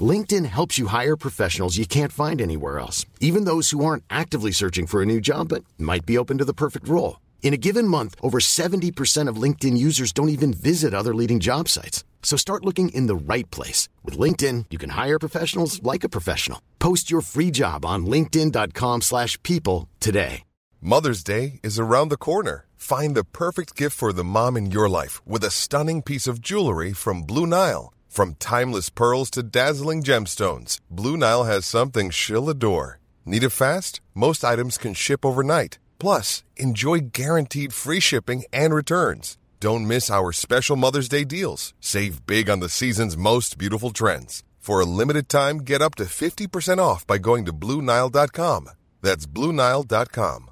LinkedIn helps you hire professionals you can't find anywhere else, even those who aren't actively searching for a new job but might be open to the perfect role. In a given month, over 70% of LinkedIn users don't even visit other leading job sites. So start looking in the right place. With LinkedIn, you can hire professionals like a professional. Post your free job on linkedin.com slash people today. Mother's Day is around the corner. Find the perfect gift for the mom in your life with a stunning piece of jewelry from Blue Nile. From timeless pearls to dazzling gemstones, Blue Nile has something she'll adore. Need it fast? Most items can ship overnight. Plus, enjoy guaranteed free shipping and returns. Don't miss our special Mother's Day deals. Save big on the season's most beautiful trends. For a limited time, get up to 50% off by going to BlueNile.com. That's BlueNile.com.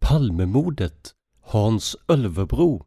Palmemordet Hans Ölvebro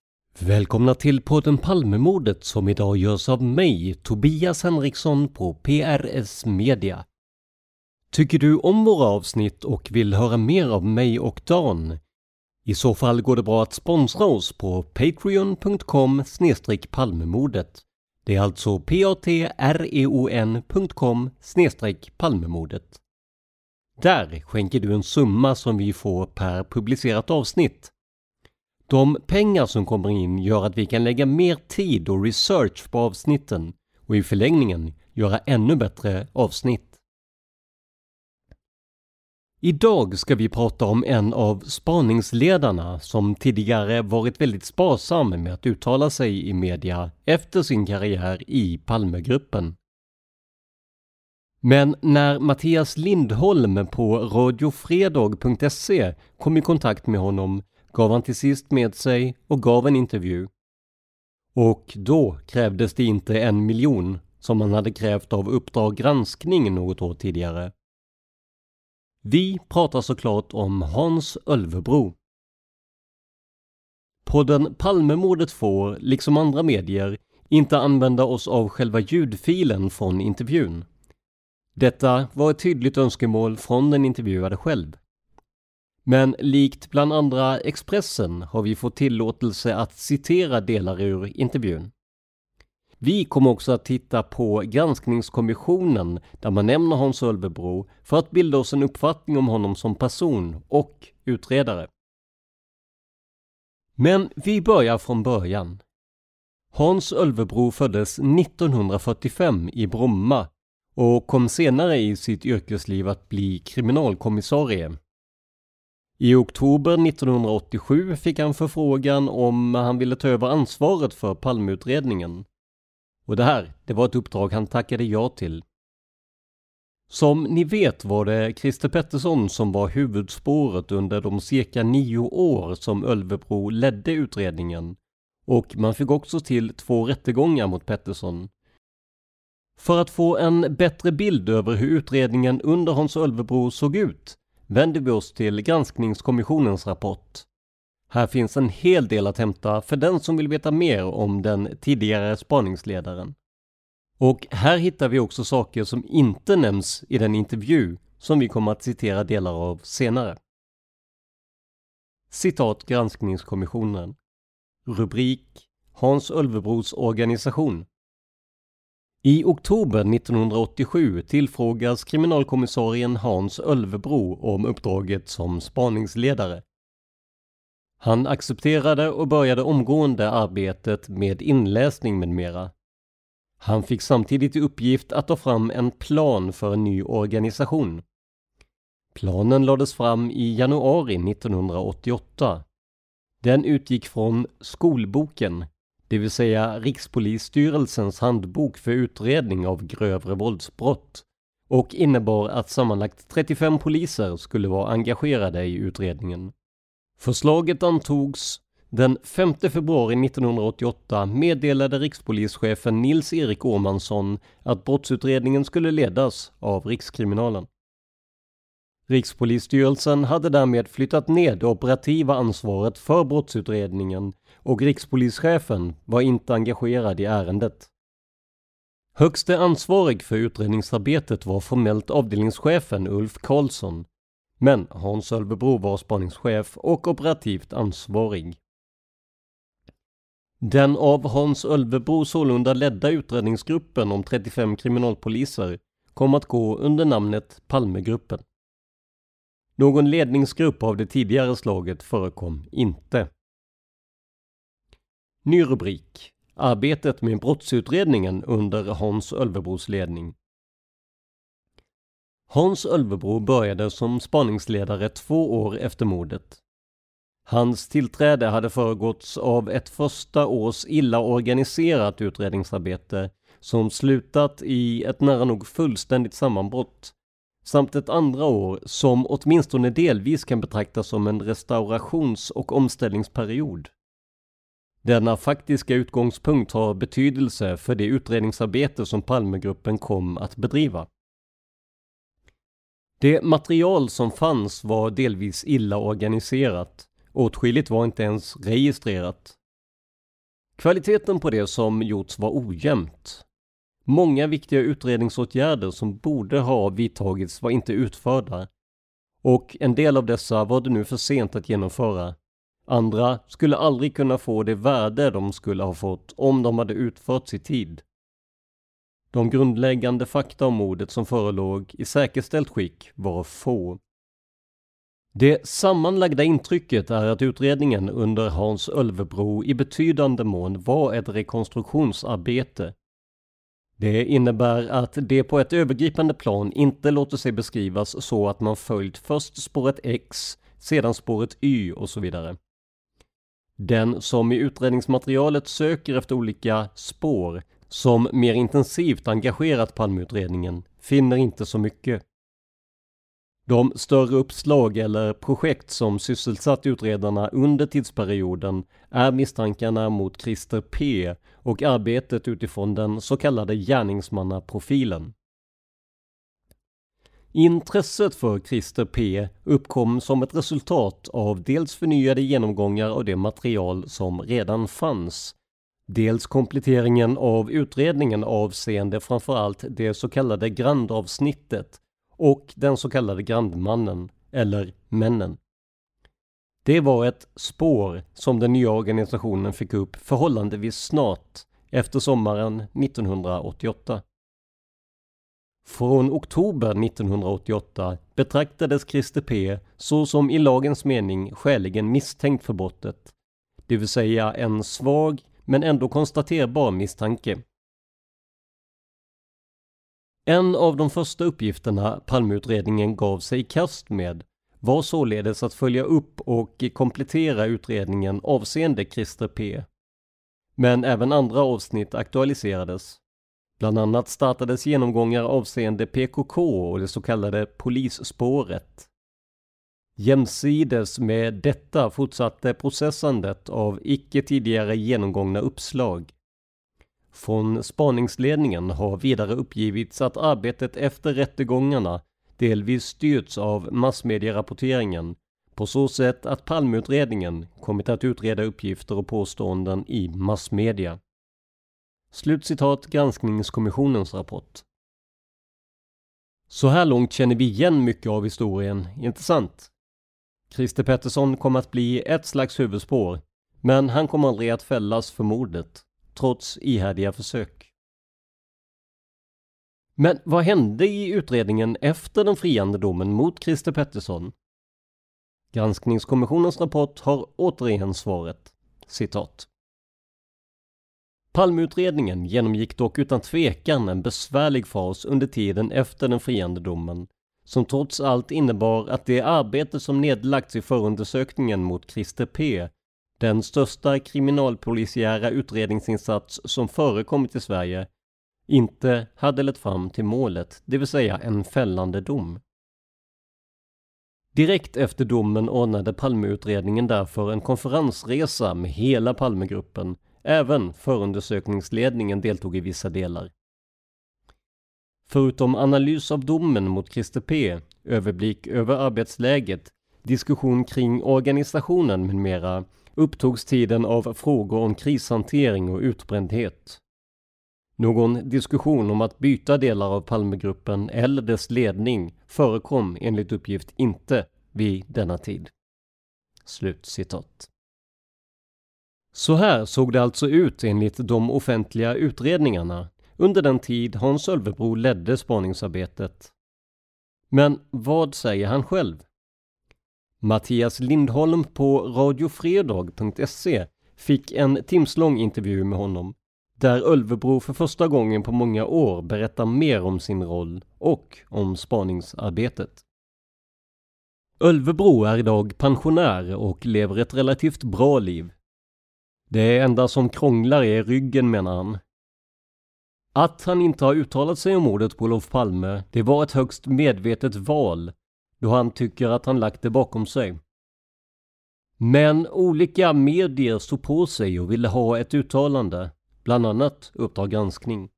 Välkomna till podden Palmemordet som idag görs av mig, Tobias Henriksson på PRS Media. Tycker du om våra avsnitt och vill höra mer av mig och Dan? I så fall går det bra att sponsra oss på patreon.com palmemordet. Det är alltså patreon.com palmemordet. Där skänker du en summa som vi får per publicerat avsnitt. De pengar som kommer in gör att vi kan lägga mer tid och research på avsnitten och i förlängningen göra ännu bättre avsnitt. Idag ska vi prata om en av spaningsledarna som tidigare varit väldigt sparsam med att uttala sig i media efter sin karriär i Palmegruppen. Men när Mattias Lindholm på radiofredag.se kom i kontakt med honom gav han till sist med sig och gav en intervju. Och då krävdes det inte en miljon som han hade krävt av Uppdrag granskning något år tidigare. Vi pratar såklart om Hans Ölvebro. Podden Palmemordet får, liksom andra medier, inte använda oss av själva ljudfilen från intervjun. Detta var ett tydligt önskemål från den intervjuade själv. Men likt bland andra Expressen har vi fått tillåtelse att citera delar ur intervjun. Vi kommer också att titta på granskningskommissionen där man nämner Hans Ölvebro för att bilda oss en uppfattning om honom som person och utredare. Men vi börjar från början. Hans Ölvebro föddes 1945 i Bromma och kom senare i sitt yrkesliv att bli kriminalkommissarie. I oktober 1987 fick han förfrågan om han ville ta över ansvaret för Palmeutredningen. Och det här, det var ett uppdrag han tackade ja till. Som ni vet var det Christer Pettersson som var huvudspåret under de cirka nio år som Ölvebro ledde utredningen och man fick också till två rättegångar mot Pettersson. För att få en bättre bild över hur utredningen under Hans Ölvebro såg ut vänder vi oss till granskningskommissionens rapport. Här finns en hel del att hämta för den som vill veta mer om den tidigare spaningsledaren. Och här hittar vi också saker som inte nämns i den intervju som vi kommer att citera delar av senare. Citat Granskningskommissionen. Rubrik Hans Ölvebros organisation. I oktober 1987 tillfrågas kriminalkommissarien Hans Ölvebro om uppdraget som spaningsledare. Han accepterade och började omgående arbetet med inläsning med mera. Han fick samtidigt i uppgift att ta fram en plan för en ny organisation. Planen lades fram i januari 1988. Den utgick från skolboken, det vill säga Rikspolisstyrelsens handbok för utredning av grövre våldsbrott och innebar att sammanlagt 35 poliser skulle vara engagerade i utredningen. Förslaget antogs den 5 februari 1988 meddelade rikspolischefen Nils-Erik Åmansson att brottsutredningen skulle ledas av Rikskriminalen. Rikspolisstyrelsen hade därmed flyttat ned det operativa ansvaret för brottsutredningen och rikspolischefen var inte engagerad i ärendet. Högste ansvarig för utredningsarbetet var formellt avdelningschefen Ulf Karlsson, men Hans Ölvebro var spaningschef och operativt ansvarig. Den av Hans Ölvebro sålunda ledda utredningsgruppen om 35 kriminalpoliser kom att gå under namnet Palmegruppen. Någon ledningsgrupp av det tidigare slaget förekom inte. Ny rubrik Arbetet med brottsutredningen under Hans Ölvebros ledning. Hans Ölvebro började som spaningsledare två år efter mordet. Hans tillträde hade föregåtts av ett första års illa organiserat utredningsarbete som slutat i ett nära nog fullständigt sammanbrott samt ett andra år som åtminstone delvis kan betraktas som en restaurations och omställningsperiod. Denna faktiska utgångspunkt har betydelse för det utredningsarbete som Palmegruppen kom att bedriva. Det material som fanns var delvis illa organiserat. Åtskilligt var inte ens registrerat. Kvaliteten på det som gjorts var ojämnt. Många viktiga utredningsåtgärder som borde ha vidtagits var inte utförda. Och en del av dessa var det nu för sent att genomföra. Andra skulle aldrig kunna få det värde de skulle ha fått om de hade utförts i tid. De grundläggande fakta om mordet som förelåg i säkerställt skick var få. Det sammanlagda intrycket är att utredningen under Hans Ölvebro i betydande mån var ett rekonstruktionsarbete. Det innebär att det på ett övergripande plan inte låter sig beskrivas så att man följt först spåret X, sedan spåret Y och så vidare. Den som i utredningsmaterialet söker efter olika spår som mer intensivt engagerat Palmeutredningen finner inte så mycket. De större uppslag eller projekt som sysselsatt utredarna under tidsperioden är misstankarna mot Christer P och arbetet utifrån den så kallade gärningsmannaprofilen. Intresset för Christer P uppkom som ett resultat av dels förnyade genomgångar av det material som redan fanns Dels kompletteringen av utredningen avseende framförallt det så kallade grandavsnittet och den så kallade grandmannen, eller männen. Det var ett spår som den nya organisationen fick upp förhållandevis snart efter sommaren 1988. Från oktober 1988 betraktades Christer P såsom i lagens mening skäligen misstänkt för brottet, det vill säga en svag men ändå konstaterbar misstanke. En av de första uppgifterna Palmeutredningen gav sig i kast med var således att följa upp och komplettera utredningen avseende Christer P. Men även andra avsnitt aktualiserades. Bland annat startades genomgångar avseende PKK och det så kallade polisspåret. Jämsides med detta fortsatte processandet av icke tidigare genomgångna uppslag. Från spaningsledningen har vidare uppgivits att arbetet efter rättegångarna delvis styrts av massmedierapporteringen på så sätt att Palmeutredningen kommit att utreda uppgifter och påståenden i massmedia. Slutcitat Granskningskommissionens rapport. Så här långt känner vi igen mycket av historien, inte sant? Christer Pettersson kommer att bli ett slags huvudspår, men han kommer aldrig att fällas för mordet, trots ihärdiga försök. Men vad hände i utredningen efter den friande domen mot Christer Pettersson? Granskningskommissionens rapport har återigen svaret. Citat. Palmeutredningen genomgick dock utan tvekan en besvärlig fas under tiden efter den friande domen, som trots allt innebar att det arbete som nedlagts i förundersökningen mot Christer P, den största kriminalpolisiära utredningsinsats som förekommit i Sverige, inte hade lett fram till målet, det vill säga en fällande dom. Direkt efter domen ordnade Palmeutredningen därför en konferensresa med hela Palmegruppen. Även förundersökningsledningen deltog i vissa delar. Förutom analys av domen mot Christer P, överblick över arbetsläget, diskussion kring organisationen med mera upptogs tiden av frågor om krishantering och utbrändhet. Någon diskussion om att byta delar av Palmegruppen eller dess ledning förekom enligt uppgift inte vid denna tid. Slut citat. Så här såg det alltså ut enligt de offentliga utredningarna under den tid Hans Ölvebro ledde spaningsarbetet. Men vad säger han själv? Mattias Lindholm på radiofredag.se fick en timslång intervju med honom där Ölvebro för första gången på många år berättar mer om sin roll och om spaningsarbetet. Ölvebro är idag pensionär och lever ett relativt bra liv. Det enda som krånglar är ryggen menar han. Att han inte har uttalat sig om mordet på Olof Palme, det var ett högst medvetet val då han tycker att han lagt det bakom sig. Men olika medier stod på sig och ville ha ett uttalande bland annat Uppdrag granskning.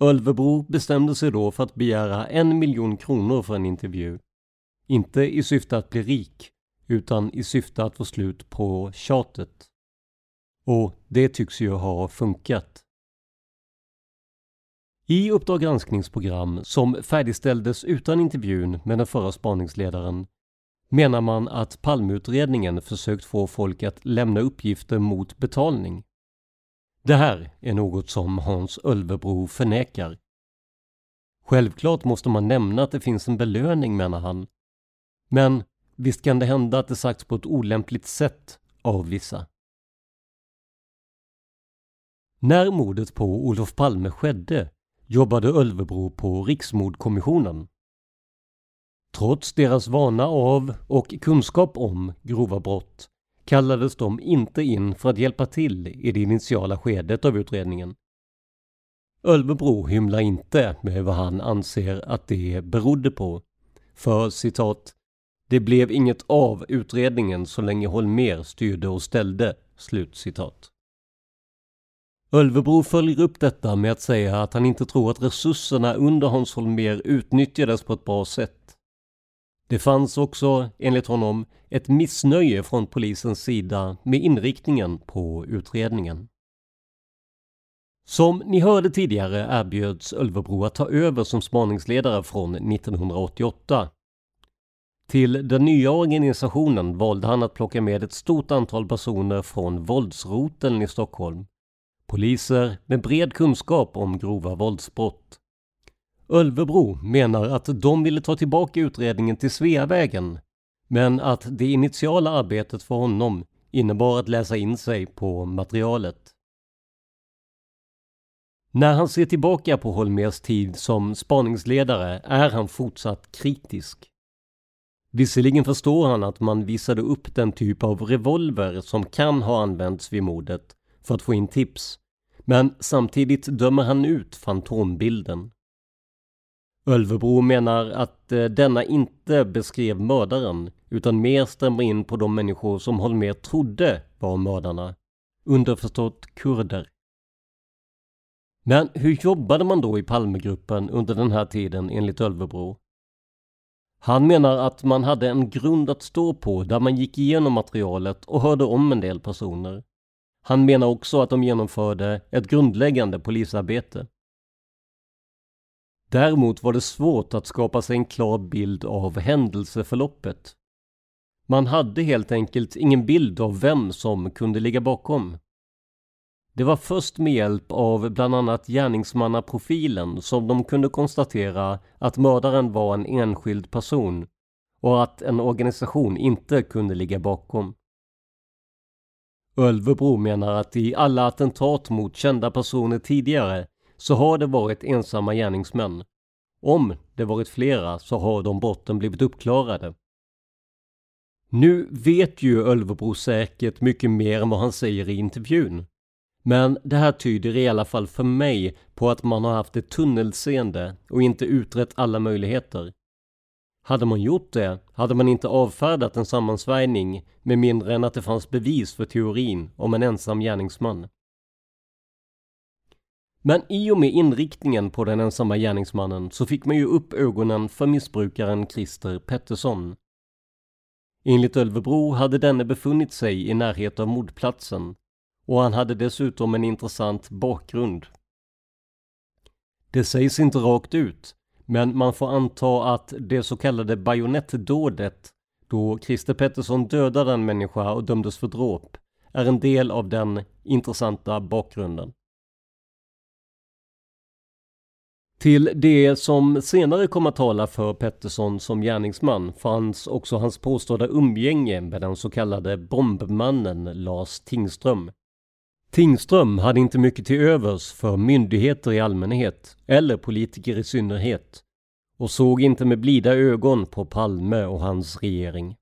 Ölvebro bestämde sig då för att begära en miljon kronor för en intervju. Inte i syfte att bli rik, utan i syfte att få slut på tjatet. Och det tycks ju ha funkat. I Uppdrag granskningsprogram som färdigställdes utan intervjun med den förra spaningsledaren menar man att Palmeutredningen försökt få folk att lämna uppgifter mot betalning. Det här är något som Hans Ölvebro förnekar. Självklart måste man nämna att det finns en belöning menar han. Men visst kan det hända att det sagts på ett olämpligt sätt av vissa. När mordet på Olof Palme skedde jobbade Ölvebro på Riksmordkommissionen. Trots deras vana av och kunskap om grova brott kallades de inte in för att hjälpa till i det initiala skedet av utredningen. Ölvebro hymlar inte med vad han anser att det berodde på. För citat ”Det blev inget av utredningen så länge Holmer styrde och ställde”. Slutcitat. Ölvebro följer upp detta med att säga att han inte tror att resurserna under Hans Holmer utnyttjades på ett bra sätt det fanns också, enligt honom, ett missnöje från polisens sida med inriktningen på utredningen. Som ni hörde tidigare erbjöds Ölvebro att ta över som spaningsledare från 1988. Till den nya organisationen valde han att plocka med ett stort antal personer från våldsroteln i Stockholm. Poliser med bred kunskap om grova våldsbrott. Ölvebro menar att de ville ta tillbaka utredningen till Sveavägen, men att det initiala arbetet för honom innebar att läsa in sig på materialet. När han ser tillbaka på Holmers tid som spaningsledare är han fortsatt kritisk. Visserligen förstår han att man visade upp den typ av revolver som kan ha använts vid mordet för att få in tips, men samtidigt dömer han ut fantombilden. Ölvebro menar att eh, denna inte beskrev mördaren utan mer stämmer in på de människor som Holmér trodde var mördarna. Underförstått kurder. Men hur jobbade man då i Palmegruppen under den här tiden enligt Ölvebro? Han menar att man hade en grund att stå på där man gick igenom materialet och hörde om en del personer. Han menar också att de genomförde ett grundläggande polisarbete. Däremot var det svårt att skapa sig en klar bild av händelseförloppet. Man hade helt enkelt ingen bild av vem som kunde ligga bakom. Det var först med hjälp av bland annat gärningsmannaprofilen som de kunde konstatera att mördaren var en enskild person och att en organisation inte kunde ligga bakom. Ölvebro menar att i alla attentat mot kända personer tidigare så har det varit ensamma gärningsmän. Om det varit flera så har de brotten blivit uppklarade. Nu vet ju Ölvebro säkert mycket mer än vad han säger i intervjun. Men det här tyder i alla fall för mig på att man har haft ett tunnelseende och inte utrett alla möjligheter. Hade man gjort det hade man inte avfärdat en sammansvärjning med mindre än att det fanns bevis för teorin om en ensam gärningsman. Men i och med inriktningen på den ensamma gärningsmannen så fick man ju upp ögonen för missbrukaren Christer Pettersson. Enligt Ölvebro hade denne befunnit sig i närhet av mordplatsen och han hade dessutom en intressant bakgrund. Det sägs inte rakt ut, men man får anta att det så kallade bajonettdådet, då Christer Pettersson dödade en människa och dömdes för dråp, är en del av den intressanta bakgrunden. Till det som senare kom att tala för Pettersson som gärningsman fanns också hans påstådda umgänge med den så kallade bombmannen Lars Tingström. Tingström hade inte mycket till övers för myndigheter i allmänhet eller politiker i synnerhet och såg inte med blida ögon på Palme och hans regering.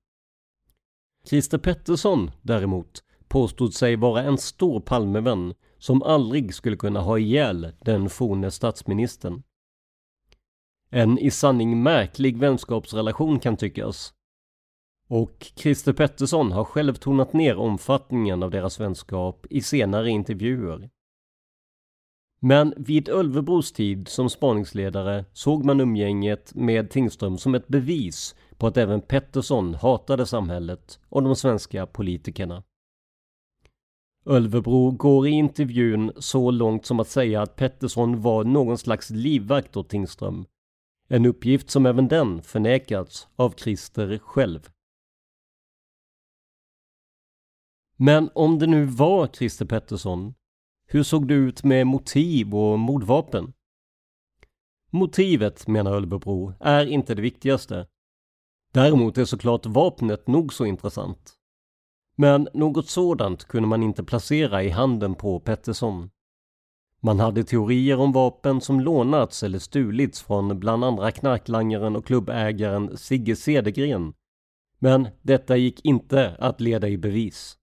Christer Pettersson däremot påstod sig vara en stor Palmevän som aldrig skulle kunna ha ihjäl den forne statsministern. En i sanning märklig vänskapsrelation kan tyckas. Och Christer Pettersson har själv tonat ner omfattningen av deras vänskap i senare intervjuer. Men vid Ölvebros tid som spaningsledare såg man umgänget med Tingström som ett bevis på att även Pettersson hatade samhället och de svenska politikerna. Ölvebro går i intervjun så långt som att säga att Pettersson var någon slags livvakt åt Tingström. En uppgift som även den förnekats av Christer själv. Men om det nu var Christer Pettersson, hur såg det ut med motiv och mordvapen? Motivet, menar Ölvebro, är inte det viktigaste. Däremot är såklart vapnet nog så intressant. Men något sådant kunde man inte placera i handen på Pettersson. Man hade teorier om vapen som lånats eller stulits från bland andra knarklangaren och klubbägaren Sigge Cedergren. Men detta gick inte att leda i bevis.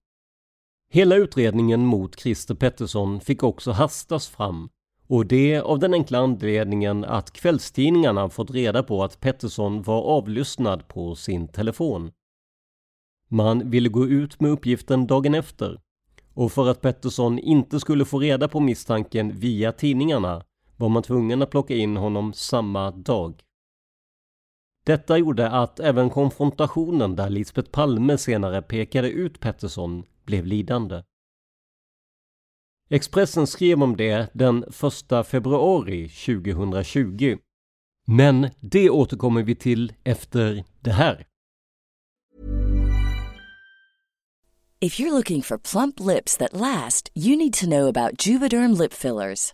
Hela utredningen mot Christer Pettersson fick också hastas fram och det av den enkla anledningen att kvällstidningarna fått reda på att Pettersson var avlyssnad på sin telefon. Man ville gå ut med uppgiften dagen efter och för att Pettersson inte skulle få reda på misstanken via tidningarna var man tvungen att plocka in honom samma dag. Detta gjorde att även konfrontationen där Lisbeth Palme senare pekade ut Pettersson blev lidande. Expressen skrev om det den 1 februari 2020. Men det återkommer vi till efter det här. If you're looking for plump lips that last, you need to know about Juvederm lip fillers.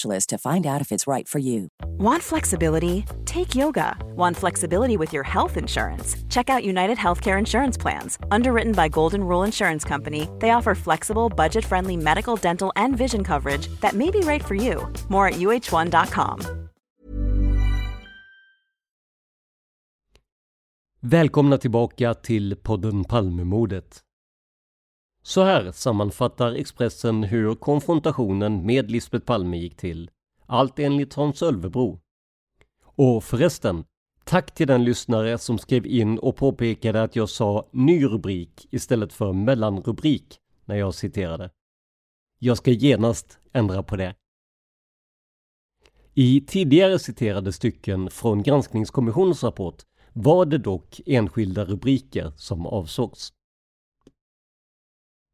specialist to find out if it's right for you. Want flexibility? Take yoga. Want flexibility with your health insurance? Check out United Healthcare Insurance Plans. Underwritten by Golden Rule Insurance Company, they offer flexible, budget friendly medical, dental, and vision coverage that may be right for you. More at uh1.com. Välkomna tillbaka till podden Palmemordet. Så här sammanfattar Expressen hur konfrontationen med Lisbeth Palme gick till. Allt enligt Hans Ölvebro. Och förresten, tack till den lyssnare som skrev in och påpekade att jag sa ny rubrik istället för mellanrubrik när jag citerade. Jag ska genast ändra på det. I tidigare citerade stycken från granskningskommissionens rapport var det dock enskilda rubriker som avsågs.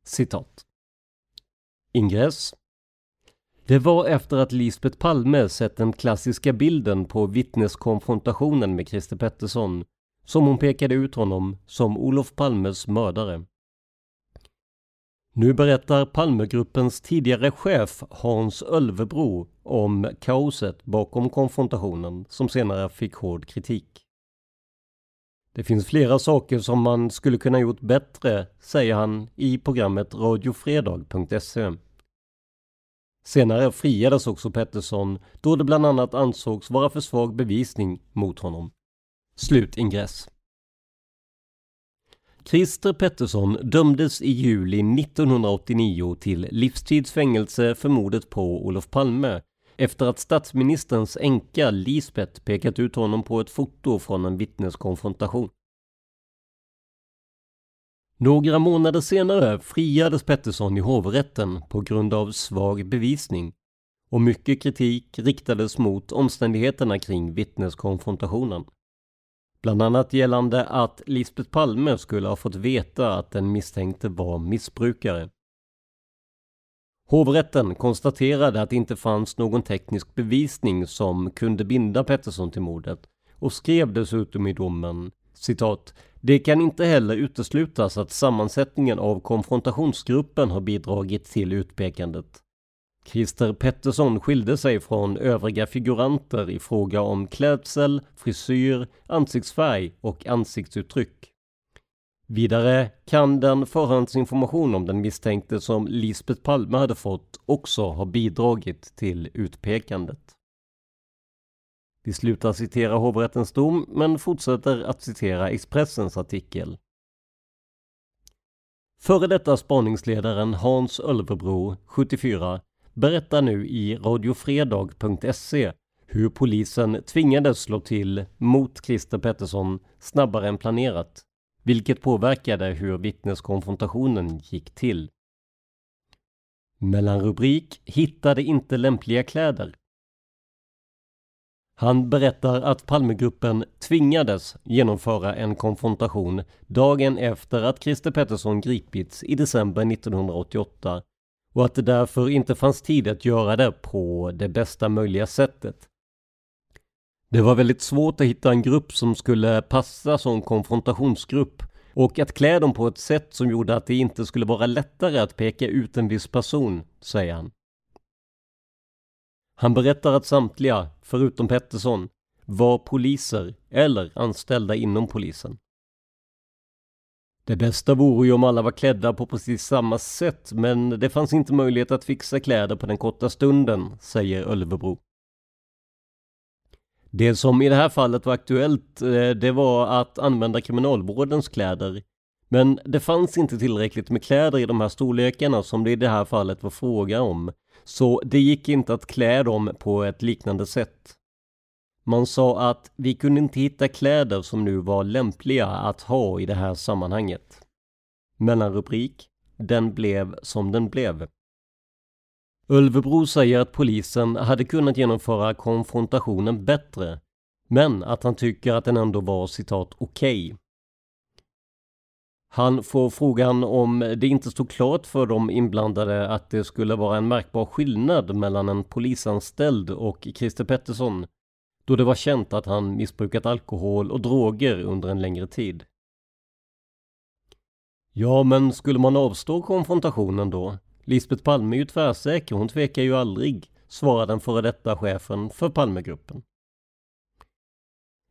Citat. Ingress. Det var efter att Lisbeth Palme sett den klassiska bilden på vittneskonfrontationen med Christer Pettersson som hon pekade ut honom som Olof Palmes mördare. Nu berättar Palmegruppens tidigare chef Hans Ölvebro om kaoset bakom konfrontationen som senare fick hård kritik. Det finns flera saker som man skulle kunna gjort bättre, säger han i programmet radiofredag.se. Senare friades också Pettersson då det bland annat ansågs vara för svag bevisning mot honom. Slutingress. Christer Pettersson dömdes i juli 1989 till livstidsfängelse för mordet på Olof Palme efter att statsministerns änka Lisbeth pekat ut honom på ett foto från en vittneskonfrontation. Några månader senare friades Pettersson i hovrätten på grund av svag bevisning och mycket kritik riktades mot omständigheterna kring vittneskonfrontationen. Bland annat gällande att Lisbeth Palme skulle ha fått veta att den misstänkte var missbrukare. Hovrätten konstaterade att det inte fanns någon teknisk bevisning som kunde binda Pettersson till mordet och skrev dessutom i domen citat det kan inte heller uteslutas att sammansättningen av konfrontationsgruppen har bidragit till utpekandet. Christer Pettersson skilde sig från övriga figuranter i fråga om klädsel, frisyr, ansiktsfärg och ansiktsuttryck. Vidare kan den förhandsinformation om den misstänkte som Lisbeth Palme hade fått också ha bidragit till utpekandet. Vi slutar citera hovrättens dom men fortsätter att citera Expressens artikel. Före detta spaningsledaren Hans Ölvebro, 74, berättar nu i radiofredag.se hur polisen tvingades slå till mot Christer Pettersson snabbare än planerat vilket påverkade hur vittneskonfrontationen gick till. Mellanrubrik Hittade inte lämpliga kläder. Han berättar att Palmegruppen tvingades genomföra en konfrontation dagen efter att Christer Pettersson gripits i december 1988 och att det därför inte fanns tid att göra det på det bästa möjliga sättet. Det var väldigt svårt att hitta en grupp som skulle passa som konfrontationsgrupp och att klä dem på ett sätt som gjorde att det inte skulle vara lättare att peka ut en viss person, säger han. Han berättar att samtliga, förutom Pettersson, var poliser eller anställda inom polisen. Det bästa vore ju om alla var klädda på precis samma sätt, men det fanns inte möjlighet att fixa kläder på den korta stunden, säger Ölvebro. Det som i det här fallet var aktuellt, eh, det var att använda kriminalvårdens kläder. Men det fanns inte tillräckligt med kläder i de här storlekarna som det i det här fallet var fråga om. Så det gick inte att klä dem på ett liknande sätt. Man sa att vi kunde inte hitta kläder som nu var lämpliga att ha i det här sammanhanget. Mellanrubrik Den blev som den blev. Ölvebro säger att polisen hade kunnat genomföra konfrontationen bättre, men att han tycker att den ändå var citat okej. Okay. Han får frågan om det inte stod klart för de inblandade att det skulle vara en märkbar skillnad mellan en polisanställd och Christer Pettersson, då det var känt att han missbrukat alkohol och droger under en längre tid. Ja, men skulle man avstå konfrontationen då? Lisbeth Palme är ju tvärsäker, hon tvekar ju aldrig, svarar den före detta chefen för Palmegruppen.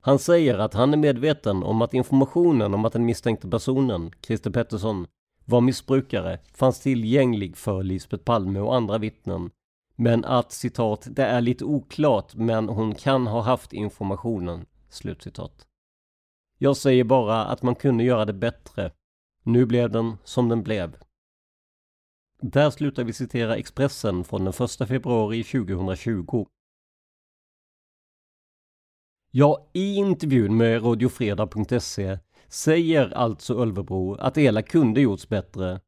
Han säger att han är medveten om att informationen om att den misstänkte personen, Christer Pettersson, var missbrukare fanns tillgänglig för Lisbeth Palme och andra vittnen. Men att citat, det är lite oklart men hon kan ha haft informationen. Slutcitat. Jag säger bara att man kunde göra det bättre. Nu blev den som den blev. Där slutar vi citera Expressen från den 1 februari 2020. Ja, i intervjun med radiofredag.se säger alltså Ölvebro att det hela kunde gjorts bättre.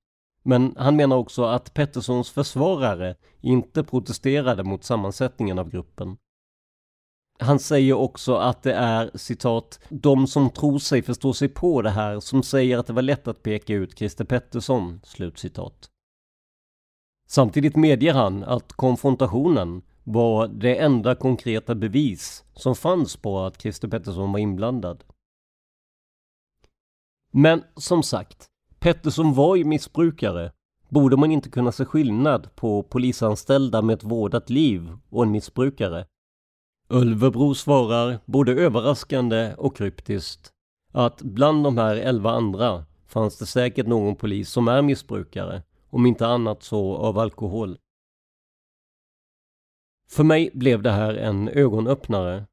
Men han menar också att Petterssons försvarare inte protesterade mot sammansättningen av gruppen. Han säger också att det är citat ”de som tror sig förstå sig på det här som säger att det var lätt att peka ut Christer Pettersson”. Slutcitat. Samtidigt medger han att konfrontationen var det enda konkreta bevis som fanns på att Christer Pettersson var inblandad. Men som sagt, Pettersson var ju missbrukare. Borde man inte kunna se skillnad på polisanställda med ett vårdat liv och en missbrukare? Ölvebro svarar, både överraskande och kryptiskt, att bland de här elva andra fanns det säkert någon polis som är missbrukare, om inte annat så av alkohol. För mig blev det här en ögonöppnare.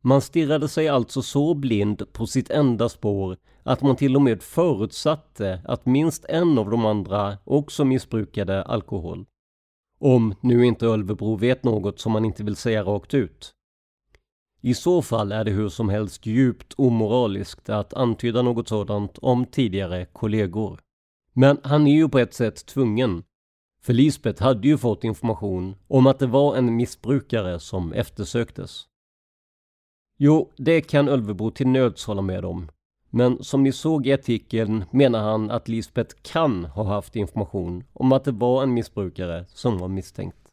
Man stirrade sig alltså så blind på sitt enda spår att man till och med förutsatte att minst en av de andra också missbrukade alkohol. Om nu inte Ölvebro vet något som man inte vill säga rakt ut. I så fall är det hur som helst djupt omoraliskt att antyda något sådant om tidigare kollegor. Men han är ju på ett sätt tvungen för Lisbeth hade ju fått information om att det var en missbrukare som eftersöktes. Jo, det kan Ölvebo till nöds hålla med om. Men som ni såg i artikeln menar han att Lisbeth kan ha haft information om att det var en missbrukare som var misstänkt.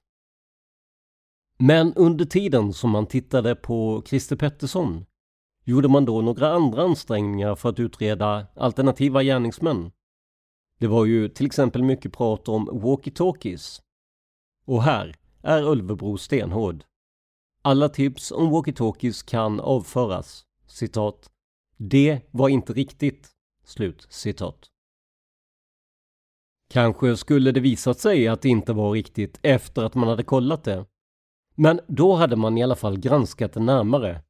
Men under tiden som man tittade på Christer Pettersson gjorde man då några andra ansträngningar för att utreda alternativa gärningsmän. Det var ju till exempel mycket prat om walkie-talkies. Och här är Ölvebro stenhård. Alla tips om walkie-talkies kan avföras. Citat. Det var inte riktigt. Slut citat. Kanske skulle det visat sig att det inte var riktigt efter att man hade kollat det. Men då hade man i alla fall granskat det närmare.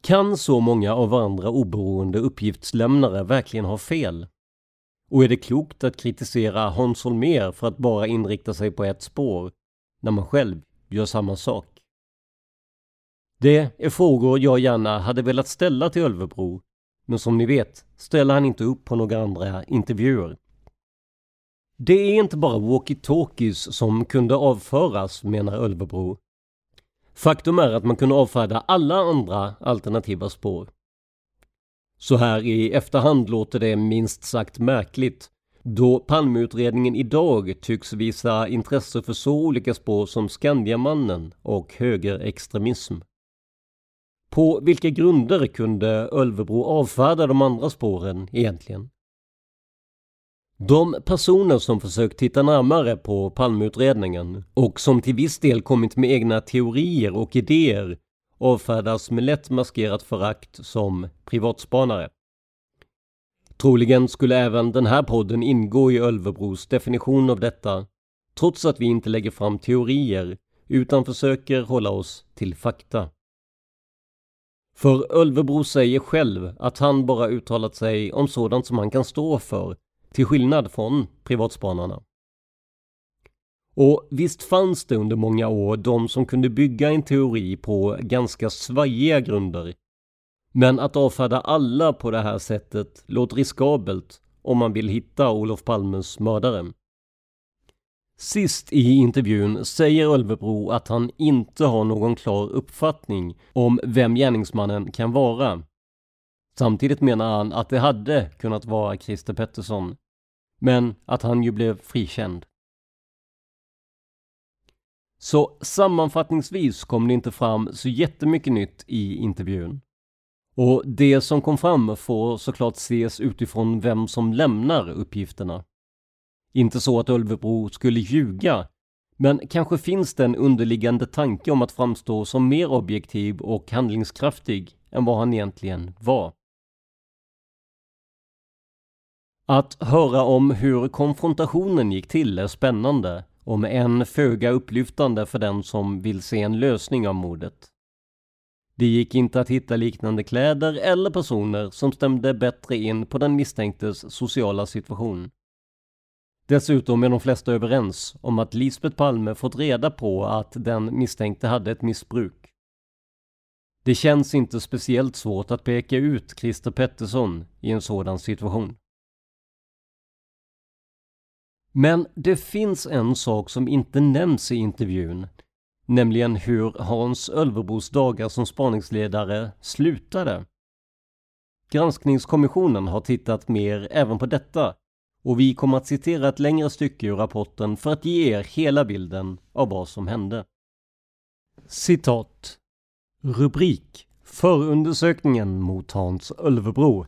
Kan så många av varandra oberoende uppgiftslämnare verkligen ha fel? Och är det klokt att kritisera Hans Holmér för att bara inrikta sig på ett spår, när man själv gör samma sak? Det är frågor jag gärna hade velat ställa till Ölvebro, men som ni vet ställer han inte upp på några andra intervjuer. Det är inte bara walkie-talkies som kunde avföras, menar Ölvebro. Faktum är att man kunde avfärda alla andra alternativa spår. Så här i efterhand låter det minst sagt märkligt då Palmeutredningen idag tycks visa intresse för så olika spår som Skandiamannen och högerextremism. På vilka grunder kunde Ölvebro avfärda de andra spåren egentligen? De personer som försökt titta närmare på Palmeutredningen och som till viss del kommit med egna teorier och idéer avfärdas med lätt maskerat förakt som privatspanare. Troligen skulle även den här podden ingå i Ölvebros definition av detta, trots att vi inte lägger fram teorier utan försöker hålla oss till fakta. För Ölvebro säger själv att han bara uttalat sig om sådant som han kan stå för, till skillnad från privatspanarna. Och visst fanns det under många år de som kunde bygga en teori på ganska svajiga grunder. Men att avfärda alla på det här sättet låter riskabelt om man vill hitta Olof Palmes mördare. Sist i intervjun säger Ölvebro att han inte har någon klar uppfattning om vem gärningsmannen kan vara. Samtidigt menar han att det hade kunnat vara Christer Pettersson, men att han ju blev frikänd. Så sammanfattningsvis kom det inte fram så jättemycket nytt i intervjun. Och det som kom fram får såklart ses utifrån vem som lämnar uppgifterna. Inte så att Ölvebro skulle ljuga, men kanske finns det en underliggande tanke om att framstå som mer objektiv och handlingskraftig än vad han egentligen var. Att höra om hur konfrontationen gick till är spännande, om än föga upplyftande för den som vill se en lösning av mordet. Det gick inte att hitta liknande kläder eller personer som stämde bättre in på den misstänktes sociala situation. Dessutom är de flesta överens om att Lisbeth Palme fått reda på att den misstänkte hade ett missbruk. Det känns inte speciellt svårt att peka ut Christer Pettersson i en sådan situation. Men det finns en sak som inte nämns i intervjun, nämligen hur Hans Ölvebos dagar som spaningsledare slutade. Granskningskommissionen har tittat mer även på detta och vi kommer att citera ett längre stycke ur rapporten för att ge er hela bilden av vad som hände. Citat. Rubrik Förundersökningen mot Hans Ölvebro.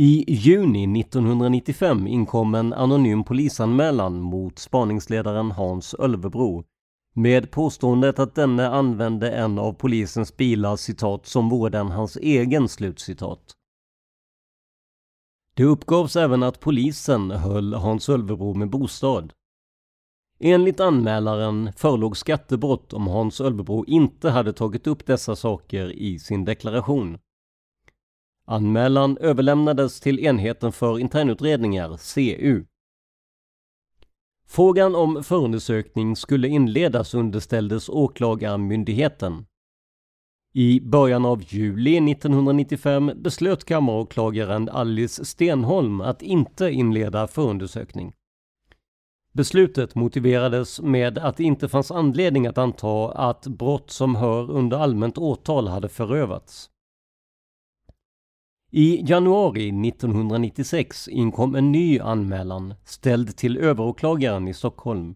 I juni 1995 inkom en anonym polisanmälan mot spaningsledaren Hans Ölvebro med påståendet att denne använde en av polisens bilar citat som vore den hans egen slutcitat. Det uppgavs även att polisen höll Hans Ölvebro med bostad. Enligt anmälaren förelåg skattebrott om Hans Ölvebro inte hade tagit upp dessa saker i sin deklaration. Anmälan överlämnades till enheten för internutredningar, CU. Frågan om förundersökning skulle inledas underställdes åklagarmyndigheten. I början av juli 1995 beslöt kammaråklagaren Alice Stenholm att inte inleda förundersökning. Beslutet motiverades med att det inte fanns anledning att anta att brott som hör under allmänt åtal hade förövats. I januari 1996 inkom en ny anmälan ställd till överåklagaren i Stockholm.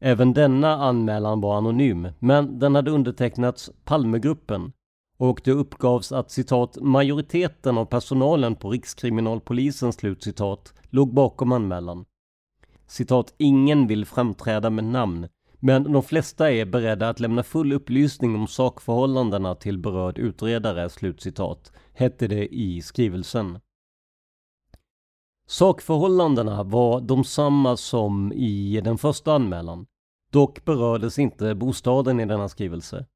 Även denna anmälan var anonym, men den hade undertecknats Palmegruppen och det uppgavs att citat majoriteten av personalen på Rikskriminalpolisen slutcitat låg bakom anmälan. Citat ingen vill framträda med namn, men de flesta är beredda att lämna full upplysning om sakförhållandena till berörd utredare, slutcitat, hette det i skrivelsen. Sakförhållandena var de samma som i den första anmälan. Dock berördes inte bostaden i denna skrivelse.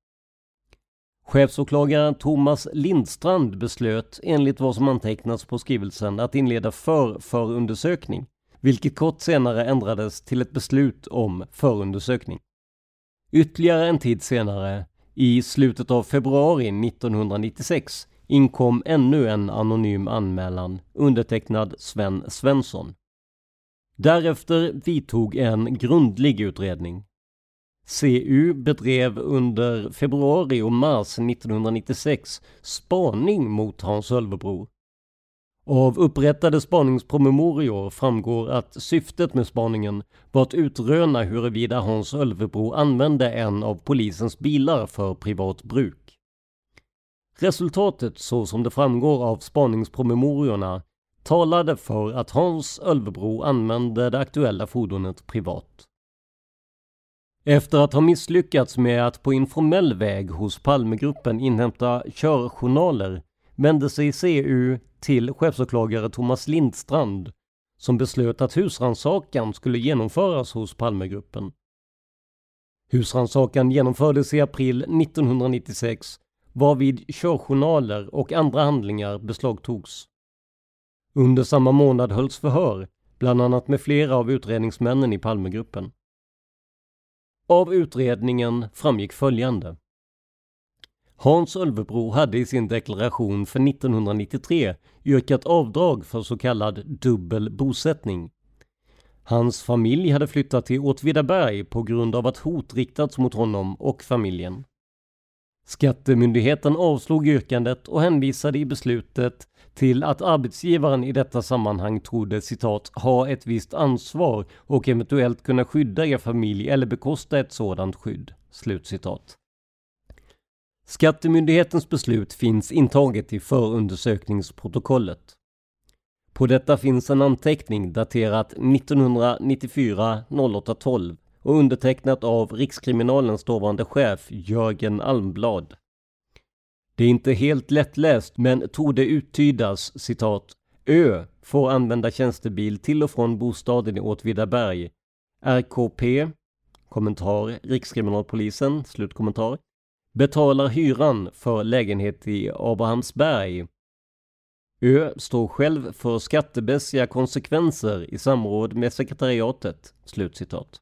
Chefsåklagaren Thomas Lindstrand beslöt enligt vad som antecknats på skrivelsen att inleda för förundersökning, vilket kort senare ändrades till ett beslut om förundersökning. Ytterligare en tid senare, i slutet av februari 1996, inkom ännu en anonym anmälan undertecknad Sven Svensson. Därefter vidtog en grundlig utredning. CU bedrev under februari och mars 1996 spaning mot Hans Ölvebro. Av upprättade spaningspromemorior framgår att syftet med spaningen var att utröna huruvida Hans Ölvebro använde en av polisens bilar för privat bruk. Resultatet så som det framgår av spaningspromemoriorna talade för att Hans Ölvebro använde det aktuella fordonet privat. Efter att ha misslyckats med att på informell väg hos Palmegruppen inhämta körjournaler vände sig CU till chefsåklagare Thomas Lindstrand som beslöt att husrannsakan skulle genomföras hos Palmegruppen. Husrannsakan genomfördes i april 1996 varvid körjournaler och andra handlingar beslagtogs. Under samma månad hölls förhör, bland annat med flera av utredningsmännen i Palmegruppen. Av utredningen framgick följande. Hans Ölvebro hade i sin deklaration för 1993 yrkat avdrag för så kallad dubbel bosättning. Hans familj hade flyttat till Åtvidaberg på grund av att hot riktats mot honom och familjen. Skattemyndigheten avslog yrkandet och hänvisade i beslutet till att arbetsgivaren i detta sammanhang trodde citat ha ett visst ansvar och eventuellt kunna skydda er familj eller bekosta ett sådant skydd. Slutcitat. Skattemyndighetens beslut finns intaget i förundersökningsprotokollet. På detta finns en anteckning daterat 1994 0812 och undertecknat av Rikskriminalens dåvarande chef Jörgen Almblad. Det är inte helt lättläst men torde uttydas citat Ö får använda tjänstebil till och från bostaden i Åtvidaberg. RKP Kommentar Rikskriminalpolisen Slutkommentar Betalar hyran för lägenhet i Abrahamsberg. Ö står själv för skattemässiga konsekvenser i samråd med sekretariatet. Slutcitat.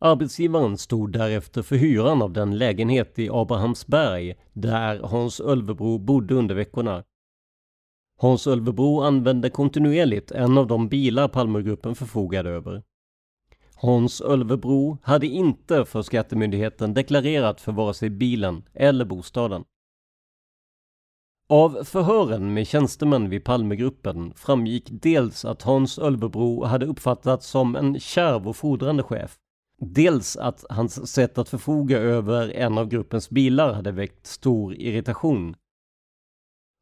Arbetsgivaren stod därefter för hyran av den lägenhet i Abrahamsberg där Hans Ölvebro bodde under veckorna. Hans Ölvebro använde kontinuerligt en av de bilar Palmegruppen förfogade över. Hans Ölvebro hade inte för Skattemyndigheten deklarerat för vare sig bilen eller bostaden. Av förhören med tjänstemän vid Palmegruppen framgick dels att Hans Ölvebro hade uppfattats som en kärv och fordrande chef Dels att hans sätt att förfoga över en av gruppens bilar hade väckt stor irritation.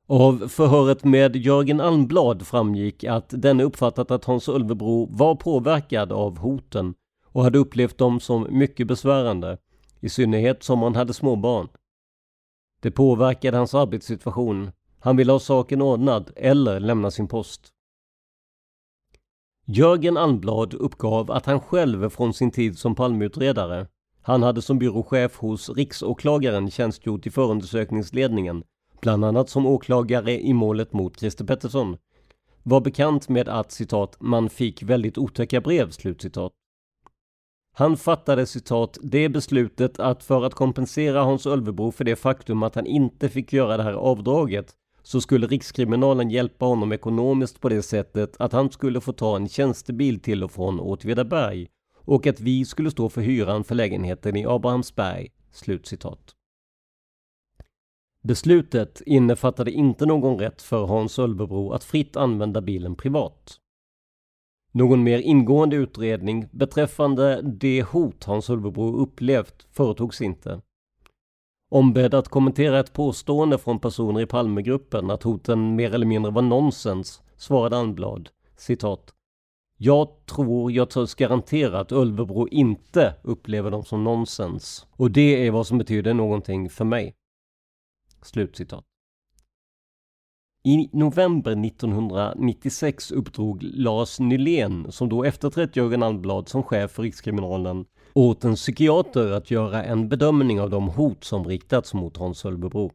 Av förhöret med Jörgen Almblad framgick att denne uppfattat att Hans Ölvebro var påverkad av hoten och hade upplevt dem som mycket besvärande, i synnerhet som han hade småbarn. Det påverkade hans arbetssituation. Han ville ha saken ordnad eller lämna sin post. Jörgen Almblad uppgav att han själv från sin tid som Palmeutredare, han hade som byråchef hos riksåklagaren tjänstgjort i förundersökningsledningen, bland annat som åklagare i målet mot Christer Pettersson, var bekant med att citat ”man fick väldigt otäcka brev”. Slutcitat. Han fattade citat det beslutet att för att kompensera Hans Ölvebro för det faktum att han inte fick göra det här avdraget så skulle Rikskriminalen hjälpa honom ekonomiskt på det sättet att han skulle få ta en tjänstebil till och från Åtvidaberg och att vi skulle stå för hyran för lägenheten i Abrahamsberg." Slutcitat. Beslutet innefattade inte någon rätt för Hans Ölvebro att fritt använda bilen privat. Någon mer ingående utredning beträffande det hot Hans Ölvebro upplevt företogs inte. Ombedd att kommentera ett påstående från personer i Palmegruppen att hoten mer eller mindre var nonsens svarade Anblad citat jag tror jag törs garantera att Ölvebro inte upplever dem som nonsens. Och det är vad som betyder någonting för mig. Slutcitat. I november 1996 uppdrog Lars Nylén, som då efterträtt Jörgen Almblad som chef för Rikskriminalen, åt en psykiater att göra en bedömning av de hot som riktats mot Hans Ölvebro.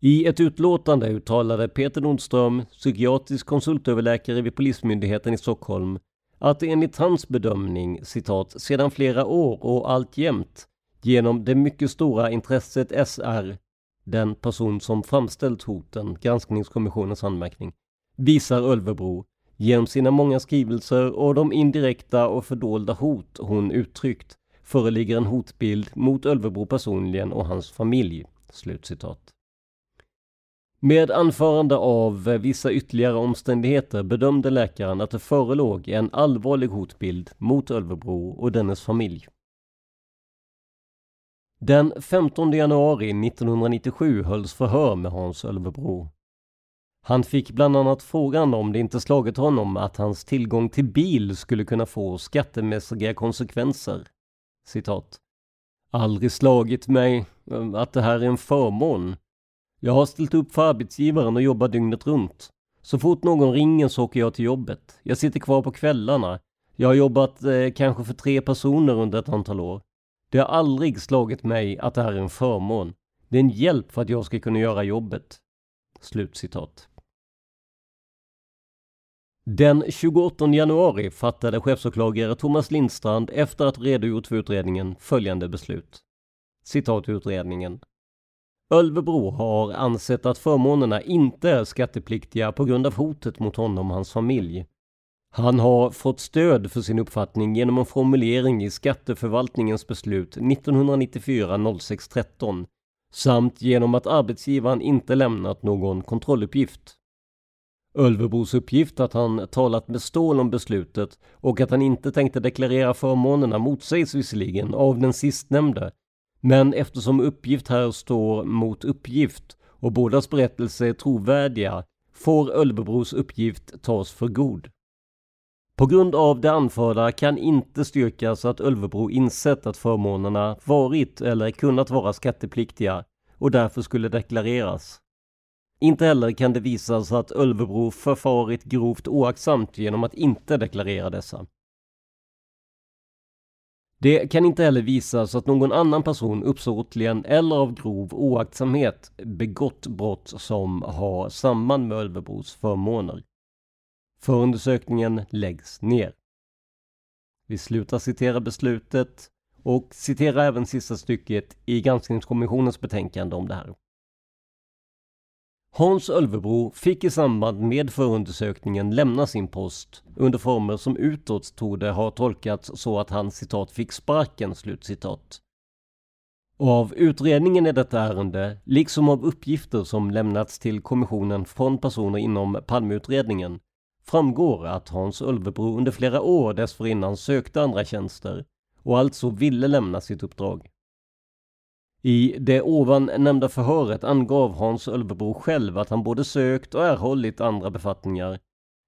I ett utlåtande uttalade Peter Nordström, psykiatrisk konsultöverläkare vid Polismyndigheten i Stockholm, att enligt hans bedömning, citat, sedan flera år och alltjämt, genom det mycket stora intresset SR, den person som framställt hoten, granskningskommissionens anmärkning, visar Ölvebro Genom sina många skrivelser och de indirekta och fördolda hot hon uttryckt föreligger en hotbild mot Ölvebro personligen och hans familj." Slutcitat. Med anförande av vissa ytterligare omständigheter bedömde läkaren att det förelåg en allvarlig hotbild mot Ölvebro och dennes familj. Den 15 januari 1997 hölls förhör med Hans Ölvebro. Han fick bland annat frågan om det inte slagit honom att hans tillgång till bil skulle kunna få skattemässiga konsekvenser. Citat. Aldrig slagit mig eh, att det här är en förmån. Jag har ställt upp för arbetsgivaren och jobbar dygnet runt. Så fort någon ringer så åker jag till jobbet. Jag sitter kvar på kvällarna. Jag har jobbat eh, kanske för tre personer under ett antal år. Det har aldrig slagit mig att det här är en förmån. Det är en hjälp för att jag ska kunna göra jobbet. Slutcitat. Den 28 januari fattade chefsåklagare Thomas Lindstrand efter att redogjort för utredningen följande beslut. Citat utredningen. Ölvebro har ansett att förmånerna inte är skattepliktiga på grund av hotet mot honom och hans familj. Han har fått stöd för sin uppfattning genom en formulering i skatteförvaltningens beslut 1994-06-13 samt genom att arbetsgivaren inte lämnat någon kontrolluppgift. Ölvebros uppgift att han talat med Ståhl om beslutet och att han inte tänkte deklarera förmånerna motsägs visserligen av den sistnämnde. Men eftersom uppgift här står mot uppgift och bådas berättelser är trovärdiga får Ölvebros uppgift tas för god. På grund av det anförda kan inte styrkas att Ölvebro insett att förmånerna varit eller kunnat vara skattepliktiga och därför skulle deklareras. Inte heller kan det visas att Ölvebro förfarit grovt oaktsamt genom att inte deklarera dessa. Det kan inte heller visas att någon annan person uppsåtligen eller av grov oaktsamhet begått brott som har samband med Ölvebros förmåner. Förundersökningen läggs ner. Vi slutar citera beslutet och citerar även sista stycket i granskningskommissionens betänkande om det här. Hans Ölvebro fick i samband med förundersökningen lämna sin post under former som utåt torde ha tolkats så att han citat fick sparken slutcitat. Av utredningen i detta ärende, liksom av uppgifter som lämnats till kommissionen från personer inom Palmeutredningen, framgår att Hans Ölvebro under flera år dessförinnan sökte andra tjänster och alltså ville lämna sitt uppdrag. I det ovan nämnda förhöret angav Hans Ölvebro själv att han både sökt och erhållit andra befattningar,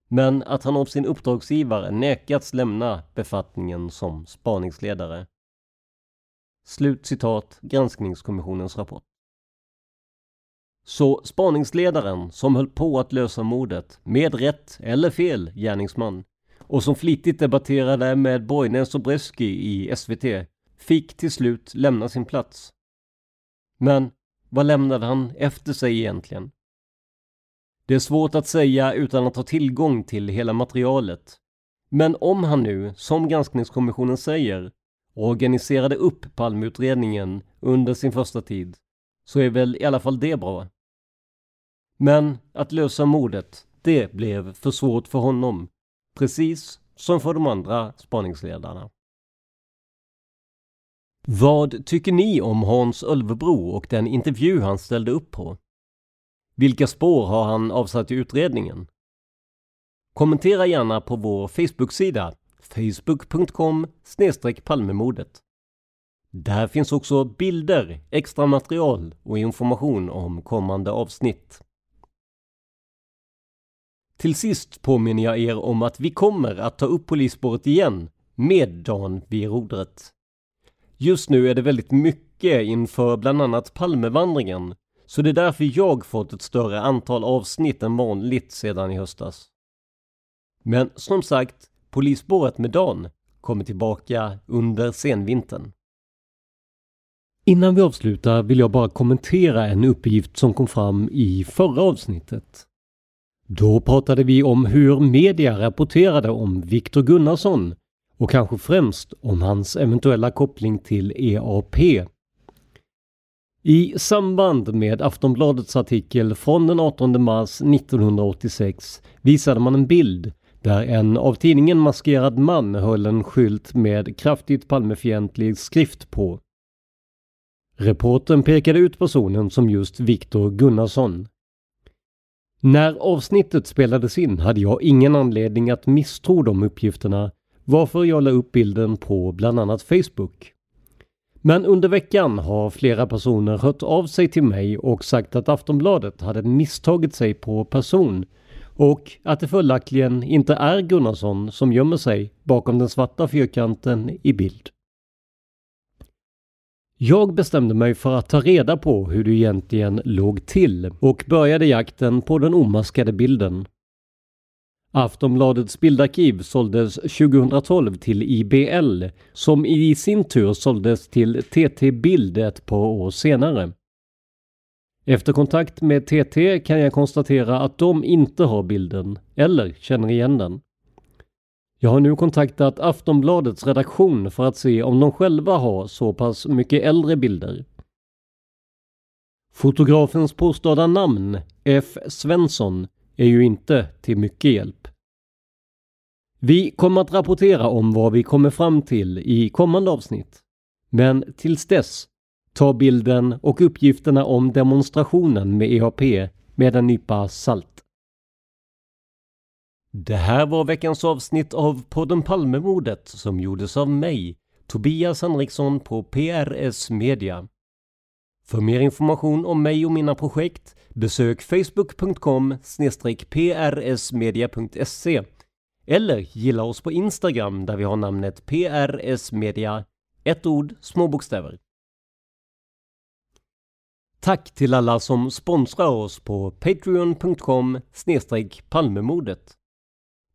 men att han av sin uppdragsgivare nekats lämna befattningen som spaningsledare. Slut citat Granskningskommissionens rapport. Så spaningsledaren som höll på att lösa mordet, med rätt eller fel gärningsman, och som flitigt debatterade med Borgnäs och Breski i SVT, fick till slut lämna sin plats. Men vad lämnade han efter sig egentligen? Det är svårt att säga utan att ha tillgång till hela materialet. Men om han nu, som granskningskommissionen säger, organiserade upp Palmeutredningen under sin första tid, så är väl i alla fall det bra. Men att lösa mordet, det blev för svårt för honom. Precis som för de andra spaningsledarna. Vad tycker ni om Hans Ölvebro och den intervju han ställde upp på? Vilka spår har han avsatt i utredningen? Kommentera gärna på vår Facebook-sida facebook.com palmemordet. Där finns också bilder, extra material och information om kommande avsnitt. Till sist påminner jag er om att vi kommer att ta upp polisspåret igen med Dan vid rodret. Just nu är det väldigt mycket inför bland annat Palmevandringen, så det är därför jag fått ett större antal avsnitt än vanligt sedan i höstas. Men som sagt, Polisspåret med Dan kommer tillbaka under senvintern. Innan vi avslutar vill jag bara kommentera en uppgift som kom fram i förra avsnittet. Då pratade vi om hur media rapporterade om Viktor Gunnarsson och kanske främst om hans eventuella koppling till EAP. I samband med Aftonbladets artikel från den 18 mars 1986 visade man en bild där en av tidningen maskerad man höll en skylt med kraftigt Palmefientlig skrift på. Reporten pekade ut personen som just Viktor Gunnarsson. När avsnittet spelades in hade jag ingen anledning att misstro de uppgifterna varför jag la upp bilden på bland annat Facebook. Men under veckan har flera personer hört av sig till mig och sagt att Aftonbladet hade misstagit sig på person och att det följaktligen inte är Gunnarsson som gömmer sig bakom den svarta fyrkanten i bild. Jag bestämde mig för att ta reda på hur det egentligen låg till och började jakten på den omaskade bilden. Aftonbladets bildarkiv såldes 2012 till IBL som i sin tur såldes till TT Bild ett par år senare. Efter kontakt med TT kan jag konstatera att de inte har bilden eller känner igen den. Jag har nu kontaktat Aftonbladets redaktion för att se om de själva har så pass mycket äldre bilder. Fotografens påstådda namn, F. Svensson, är ju inte till mycket hjälp. Vi kommer att rapportera om vad vi kommer fram till i kommande avsnitt. Men tills dess, ta bilden och uppgifterna om demonstrationen med EAP med en nypa salt. Det här var veckans avsnitt av podden Palmemordet som gjordes av mig, Tobias Henriksson på PRS Media. För mer information om mig och mina projekt besök facebook.com prsmedia.se eller gilla oss på Instagram där vi har namnet prsmedia, ett ord, små bokstäver. Tack till alla som sponsrar oss på patreon.com palmemordet.